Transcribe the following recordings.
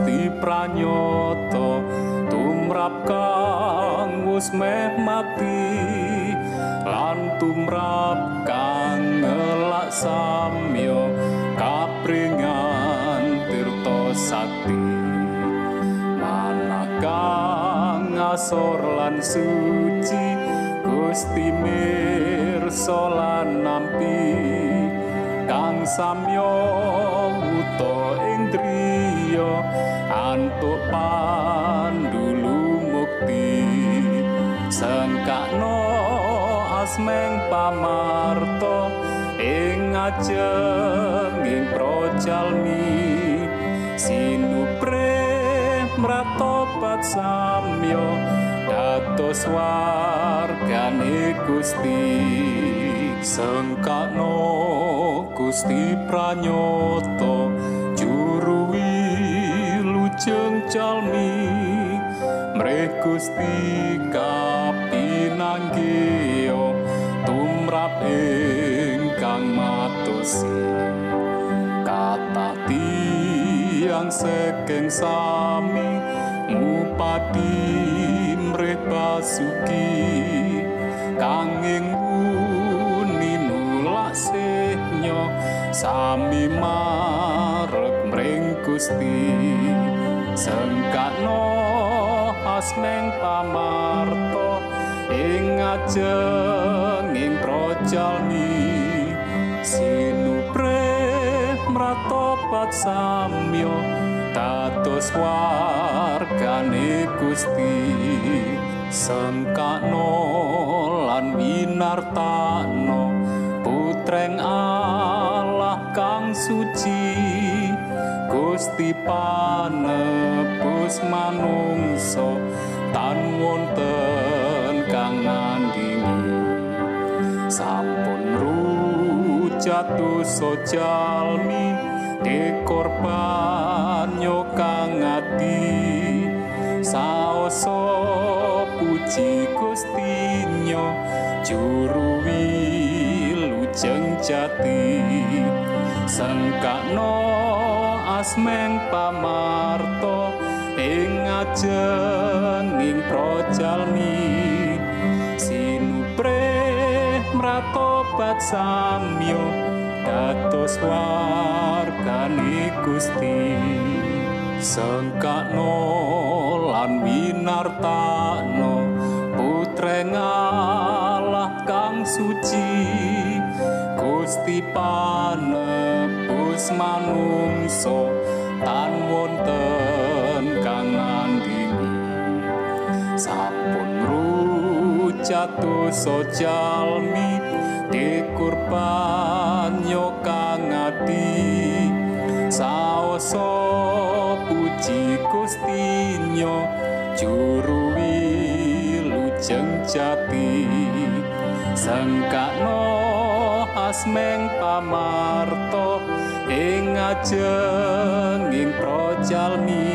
Gusti pranyata tumrap kang wis meh mati lan tumrap kang ngelak samyo kapringan tirta sakti. Manah kang asor lan suci Gusti mirsa lan nampi kang samyo uta ing driya antuk pandulu mukti sengkakno asmeng pamarto ing ajenging projalmi. Sinupre mratobat samyo dados wargane Gusti. Sengkakno Gusti pranyata juru wilujeng calmi mreh Gusti kapinanggih tumrap ingkang matosi kata tiang saking sami ngupati mreh basuki. Kanging sami marek mring Gusti sengkakno asmeng pamarto ing ajenging projalmi sinupre mratobat samyo dados wargane Gusti. Sengkakno lan winartano putreng Allah kang suci Gusti panebus manungso tan wonten kang ngandingi sampun rujatus sojalmi dikorban nyokang ati saoso puji Gustinyo juru wilujeng jati. Sengkak asmeng pamarto ing ajenging projalmi sinupre mratobat samyo dados wargane Gusti. Sengkakno lan winartano putreng Allah kang suci Gusti panebus manungso tan wonten kang ngandini sampun rujatuh sojalmi dikurban nyokang ati. Saoso puji gustinyo juru wilujeng jati. Sengkakno asmeng pamarto ing ajenging projalmi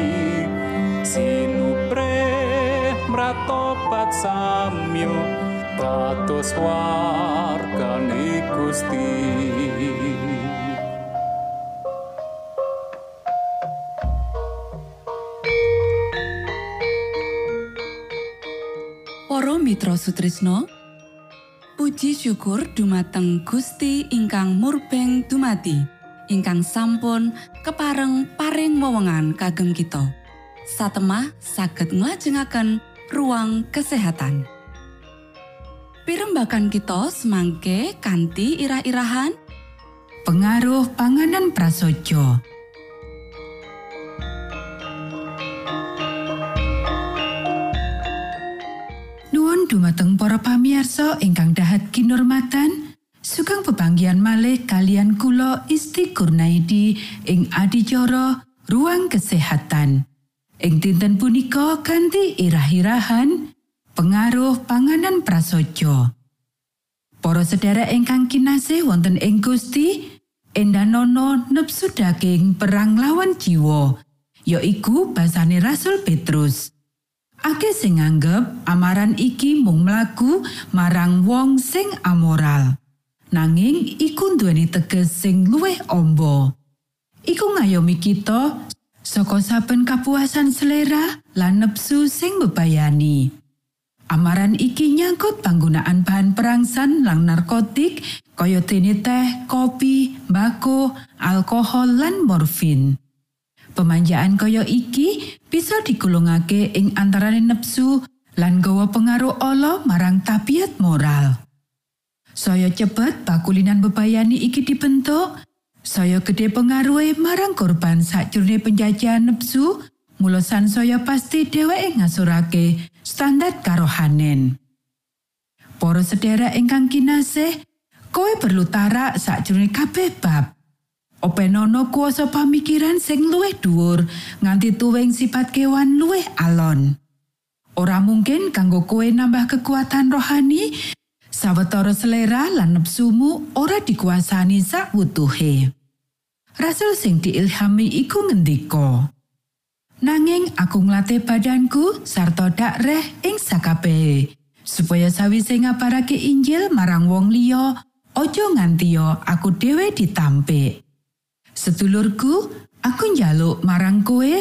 sinupre mratobat samyo dados wargane Gusti. Para Mitra Sutrisno Puji syukur dumateng Gusti ingkang murbeng dumati ingkang sampun kepareng paring wewenngan kagem kita. Satemah saged nglajengaken ruang kesehatan. Pirembakan kita semangke kanthi irah-irahan. Pengaruh panganan prasojo Nuwun dumateng para pamiarsa ingkang dahat kinurmatan sugeng pebanggian malih kalian kula Isti Kurnaidi ing adicara ruang kesehatan ing dinten punika kanthi irah-irahan pengaruh panganan prasojo Para sedherek ingkang kinasih wonten ing Gusti, endanono nepsu daging perang lawan jiwa, yaiku basane Rasul Petrus. Akeh sing nganggep amaran iki mung mlaku marang wong sing amoral. Nanging iku duweni teges sing luwih amba. Iku ngayomi kita saka saben kapuasan selera lan nepsu sing bebayani. Amaran iki nyangkut panggunaan bahan perangsang lan narkotik kaya dene teh, kopi, mbako, alkohol lan morfin. Pemanjaan kaya iki bisa digolongake ing antarane nepsu lan gawa pengaruh ala marang tabiat moral. Saya cepet bakulinan bebayani iki dibentuk, saya gede pengaruhe marang korban sakjroning penjajahan nepsu, mulosan saya pasti dheweke ngasurake standar karohanen. Para sedherek ingkang kinasih, kowe perlu tarak sakjroning kabeh bab. Openono kuasa pamikiran sing luwih dhuwur nganti tuwing sifat kewan luwih alon. Ora mungkin kanggo kowe nambah kekuatan rohani sawetara selera lan nepsumu ora dikuasani sak wutuhe. Rasul sing diilhami iku ngendika, Nanging aku nglatih badanku sarta dakreh ing sakabehe supaya sawise ngabarake Injil marang wong liya aja nganti aku dhewe ditampik. Sedulurku, aku njaluk marang kowe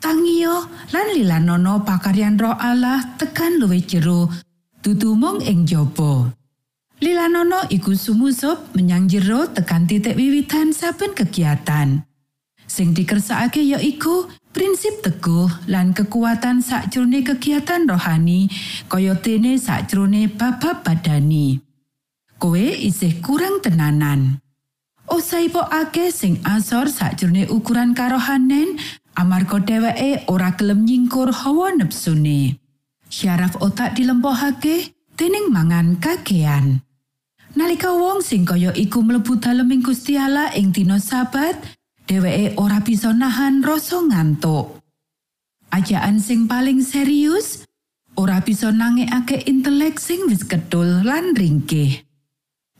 tangiyo lan lilanono pakaryan roh Allah tekan luwih jero dudu mung ing jaba. Lilanono iku sumusup menyang jero tekan titik wiwitan saben kegiatan. Sing dikersakake ya iku prinsip teguh lan kekuatan sakjroning kegiatan rohani kaya dene sakjroning babab badani. Kowe isih kurang tenanan. Osaipokake sing asor sakjroning ukuran karohanen amarga dheweke ora gelem nyingkur hawa nepsune. Syaraf otak dilempohake dening mangan kakean. Nalika wong sing kaya iku mlebu daleming Gusti Allah ing dina Sabat, dheweke ora bisa nahan rasa ngantuk. Ajaan sing paling serius ora bisa nangekake intelek sing wis kedul lan ringkih.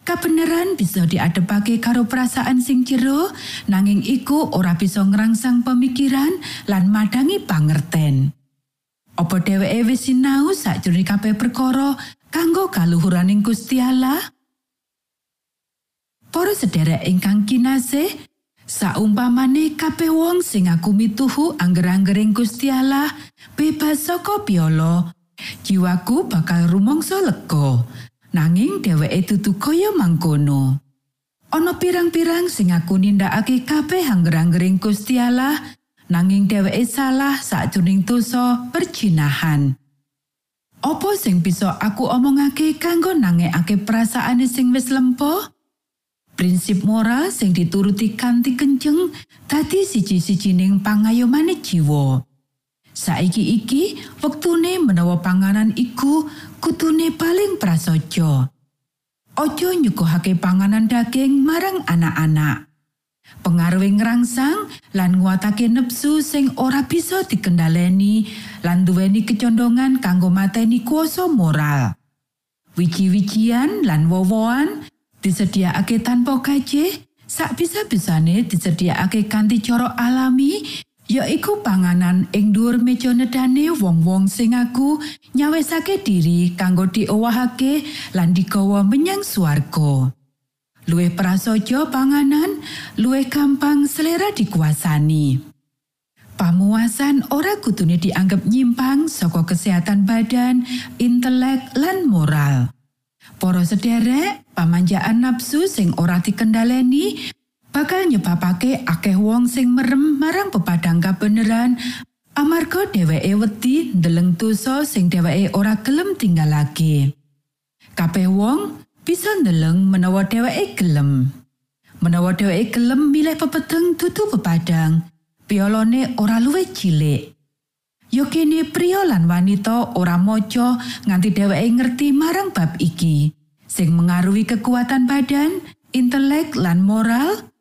Kabeneran bisa diadepake karo perasaan sing jero, nanging iku ora bisa ngrangsang pemikiran lan madangi pangerten. Apa dheweke wis sinau sakjroning kabeh perkara kanggo kaluhuraning Gusti Allah? Para sederek ingkang kinasih, saumpamane kabeh wong sing aku mituhu angger-anggering Gusti Allah bebas saka piolo, jiwaku bakal rumangsa lega. Nanging dheweke dudu kaya mangkono. Ana pirang-pirang sing aku nindakake kabeh angger-anggering Gusti Allah, nanging dheweke salah sakjroning dosa perjinahan. Apa sing bisa aku omongake kanggo nangekake perasaane sing wis lempo? Prinsip moral sing dituruti kanthi kenceng dadi siji-sijining pangayomane jiwa. Saiki iki wektune menawa panganan iku kutune paling prasaja. Ojo nyuguhake panganan daging marang anak-anak. Pengaruhi ngrangsang lan nguatake nepsu sing ora bisa dikendaleni lan duweni kecondongan kanggo mateni kuasa moral. Wiji-wijian lan wowoan disediakake tanpa gaji, sak bisa-bisane disediakake kanthi cara alami yaiku panganan ing dhuwur meja nedane wong-wong sing aku nyawesake diri kanggo diowahake lan digawa menyang swarga. Luwih prasaja panganan, luwih gampang selera dikuasani. Pamuasan ora kutune dianggap nyimpang saka kesehatan badan, intelek, lan moral. Para sederek, pamanjaan nafsu sing ora dikendaleni bakal nyebabake akeh wong sing merem marang pepadang kabeneran amarga dheweke wedi ndeleng dosa sing dheweke ora gelem tinggalake. Kabeh wong bisa ndeleng menawa dheweke gelem. Menawa dheweke gelem milih pepeteng dudu pepadang, piolone ora luwih cilik. Yo kene pria lan wanita ora maca nganti dheweke ngerti marang bab iki sing mengaruhi kekuatan badan, intelek lan moral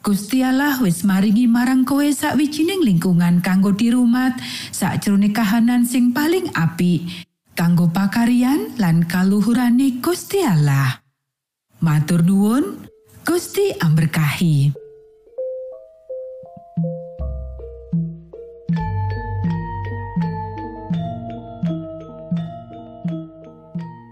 Gusti Allah wis maringi marang kowe sakwijining lingkungan kanggo dirumat sakjroning kahanan sing paling apik kanggo pakarian lan kaluhurane Gusti Allah. Matur nuwun, Gusti amberkahi.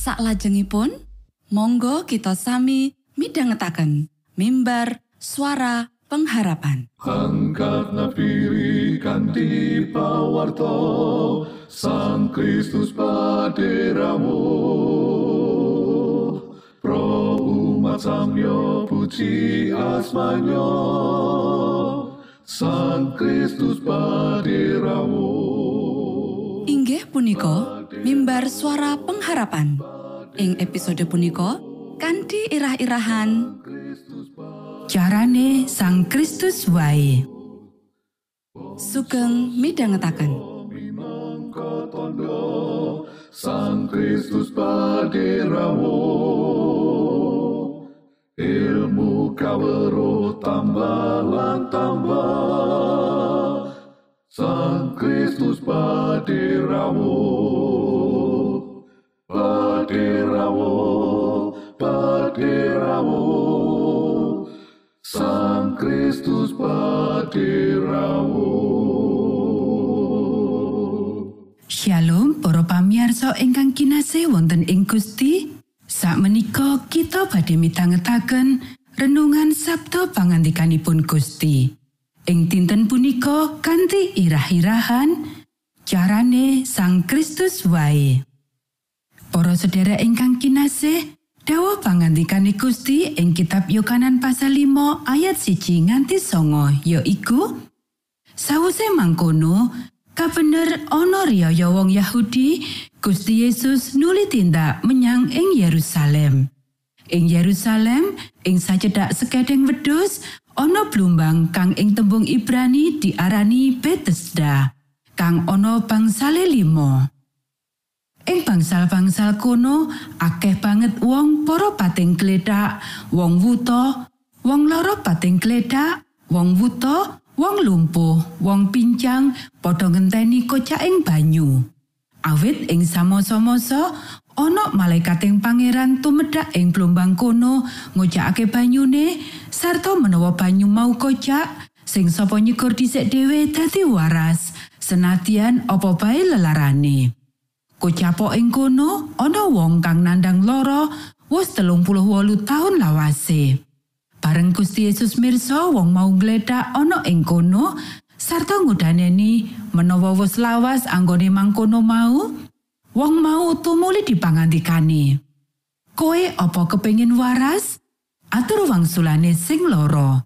Saklajengipun, monggo kita sami midhangetaken mimbar suara pengharapan. Angkat nafiri kanti pawarto Sang Kristus paderamu. Pro umat samyo puji asmanyo Sang Kristus paderamu. Inggih punika mimbar suara pengharapan. Ing episode punika kanthi irah-irahan Carane Sang Kristus wae. sugeng tondo Sang Kristus paderamu ilmu kawero tambah lan tambah Kristus paderamu paderamu paderamu Sang Kristus paderamu Shalom para pamiarsa ingkang kinasih wonten ing Gusti. Sakmenika kita badhe mitangetaken renungan Sabtu pangandikanipun Gusti. Ing dinten punika kanthi irah-irahan carane Sang Kristus wae. Para sedherek ingkang kinasih, dawuh pangandikane Gusti ing kitab Yohanan pasal 5 ayat 1 nganti 9 yaiku Sawise mangkono, kabener ana riyaya wong Yahudi, Gusti Yesus nuli tindak menyang ing Yerusalem. Ing Yerusalem, ing sacedhak sekedeng wedhus, ana blumbang kang ing tembung Ibrani diarani Bethesda, kang ana bangsale limo. Ing bangsal-bangsal kono akeh banget wong para pating gledak, wong wuta, wong loro pating gledak, wong wuta, wong lumpuh, wong pincang padha ngenteni kocaking banyu. Awit ing samasa-masa ana malaikating pangeran tumedhak ing blombang kono ngojakake banyune sarta menawa banyu mau kocak sing sapa nyikur dhisik dhewe dadi waras senadyan apa bae lelarane. Kocapok ing kono ana wong kang nandang lara wis 38 taun lawase. Bareng Gusti Yesus mirsa wong mau ngledak ana ing kono sarta ngudaneni menawa wis lawas anggone mangkono mau, wong mau tumuli dipangandikani. Koe apa kepengin waras? Atur wangsulane sing loro.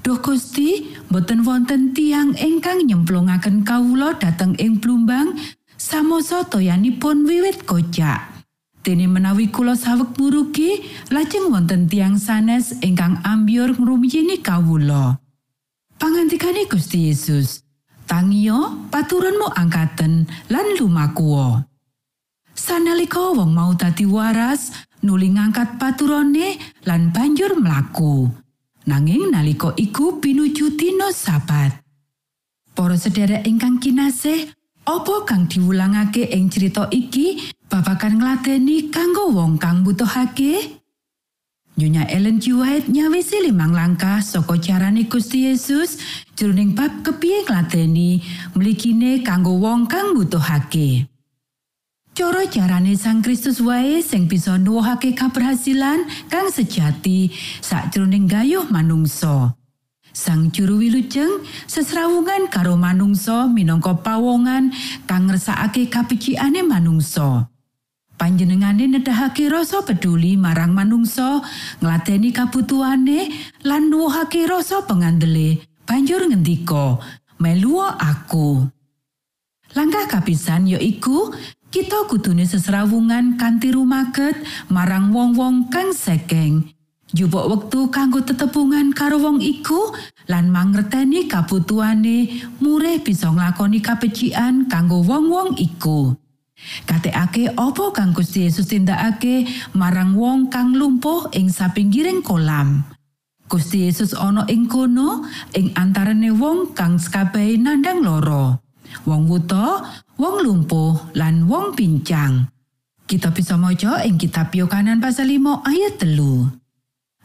Duh Gusti, boten wonten tiang ingkang nyemplungaken kawula dhateng ing blumbang samosa toyanipun wiwit kocak. Dene menawi kula saweg murugi, lajeng wonten tiang sanes ingkang ambyur ngrumiyini kawula. Pangandikane Gusti Yesus, "Tangio, paturunmu angkaten lan lumakuwa." Sanalika wong mau dadi waras, nuli ngangkat paturone lan banjur mlaku. Nanging nalika iku pinuju dina sabat. Para sedherek ingkang kinasih, apa kang diwulangake ing crita iki babagan ngladeni kanggo wong kang butuhake? Nyonya Ellen G. White nyawisi limang langkah saka carane Gusti Yesus jroning bab kepiye ngladeni mligine kanggo wong kang butuhake. Cara carane Sang Kristus wae sing bisa nuwuhake kaberhasilan kang sejati sakjroning gayuh manungsa. Sang juru wilujeng sesrawungan karo manungsa minangka pawongan kang ngersakake kapiciane manungsa. Panjenengane nedahake rasa peduli marang manungsa, ngladeni kabutuhane lan nuwuhake rasa pengandele. Banjur ngendika, "Melu aku." Langkah kapisan yaiku kita kudune sesrawungan kanthi rumaket marang wong-wong kang sekeng. Jupuk wektu kanggo tetepungen karo wong iku lan mangerteni kabutuhane murih bisa nglakoni kapecikan kanggo wong-wong iku. Katekake apa kang Gusti Yesus tindakake marang wong kang lumpuh ing sapinggiring kolam. Gusti Yesus ana ing kono ing antarane wong kang sekabehe nandang loro. Wong wuta, wong lumpuh lan wong pincang. Kita bisa maca ing kitab Yohanan pasal 5 ayat telu.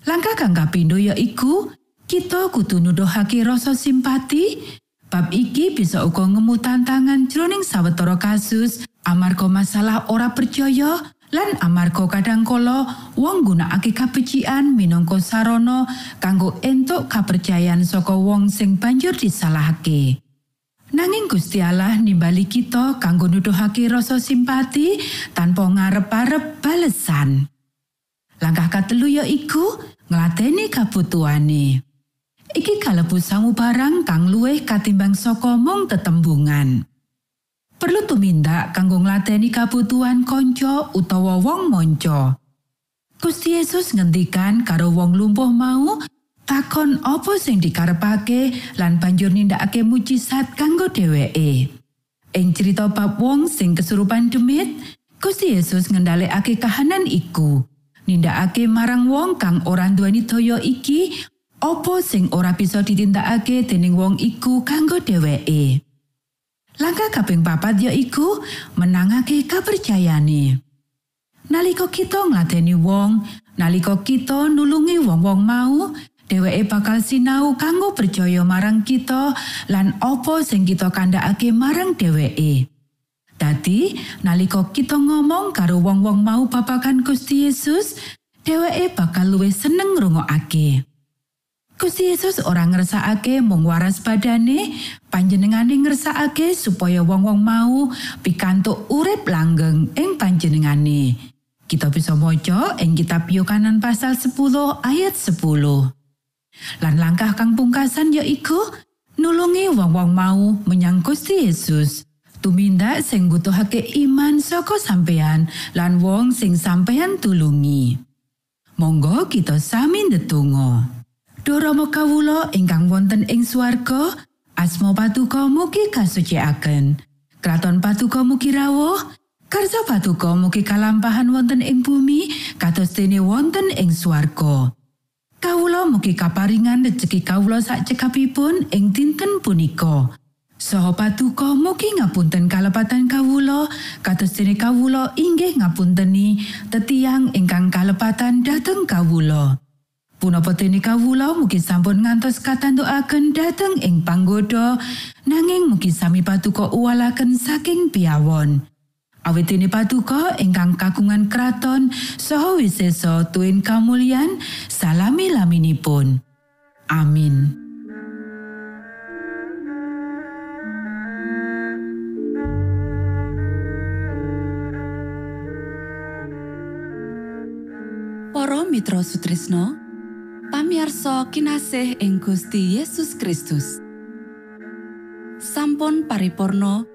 Langkah kang kapindho yaiku kita kudu nuduhake rasa simpati. Bab iki bisa uga ngemu tantangan jroning sawetara kasus amarga masalah ora percaya lan amarga kadangkala wong nggunakake kapecikan minangka sarana kanggo entuk kapercayan saka wong sing banjur disalahake. Nanging Gusti Allah nimbali kita kanggo nuduhake rasa simpati tanpa ngarep-arep balesan. Langkah katelu yaiku ngladeni kabutuhane. Iki kalebu sangu barang kang luwih katimbang saka mung tetembungan. Perlu tumindak kanggo ngladeni kabutuhan konco utawa wong monco. Gusti Yesus ngendikan karo wong lumpuh mau, takon apa sing dikarepake lan banjur nindakake mujizat kanggo dheweke. Ing cerita bab wong sing kesurupan demit, Gusti Yesus ngendhalekake kahanan iku. nindakake marang wong kang ora nduweni daya iki apa sing ora bisa ditindakake dening wong iku kanggo dheweke. Langkah kaping papat yaiku menangake kapercayane. Nalika kita ngladeni wong, nalika kita nulungi wong-wong mau, dheweke bakal sinau kanggo percaya marang kita lan apa sing kita kandhakake marang dheweke. Dadi, nalika kita ngomong karo wong-wong mau babagan Gusti Yesus, dheweke bakal luwih seneng ngrungokake. Gusti Yesus ora ngersakake mung waras badane, panjenengane ngersakake supaya wong-wong mau pikantuk urip langgeng ing panjenengane. Kita bisa maca ing kitab Yohanan pasal 10 ayat 10. Lan langkah kang pungkasan yaiku nulungi wong-wong mau menyang Gusti Yesus. tumindak sing butuhake iman saka sampeyan lan wong sing sampeyan tulungi. Monggo kita sami ndedonga. Dorama kawula ingkang wonten ing swarga, asma patuko mugi kasucikaken. Kraton patuko mugi rawuh, karsa patuko mugi kalampahan wonten ing bumi kados dene wonten ing swarga. Kawula mugi kaparingan rejeki kawula sak cekapipun ing dinten punika. Saha patuko mugi ngapunten kalepatan kawulo, kados dene kawulo inggih ngapunteni tetiang ingkang kalepatan dhateng kawulo. Punapa dene kawulo mugi sampun ngantos katantukaken dhateng ing panggoda, nanging mugi sami patuko uwalaken saking piawon. Awit dene patuko ingkang kagungan kraton saha wisesa tuwin kamulyan salami laminipun. Amin. Para Mitra Sutrisno pamiarsa kinasih ing Gusti Yesus Kristus sampun paripurno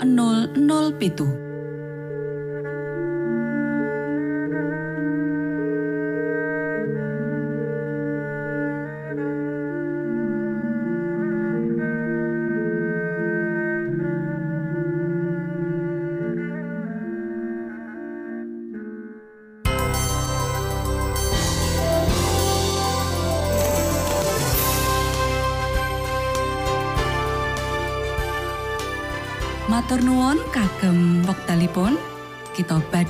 007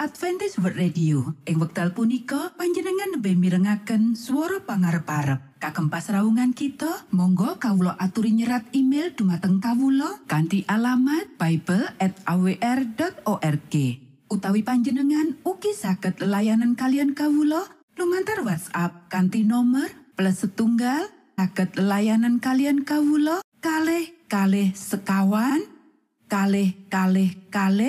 Adventist World Radio. Ing wekdal punika panjenengan lebih mirengaken suara pangarep-arep. Kagem pasraungan kita, monggo kawula aturi nyerat email dumateng kawula kanthi alamat bible@awr.org. Utawi panjenengan ugi saged layanan kalian kawula lumantar WhatsApp kanthi nomor plus setunggal saged layanan kalian kawula kalih kalih sekawan kalih kalih kalih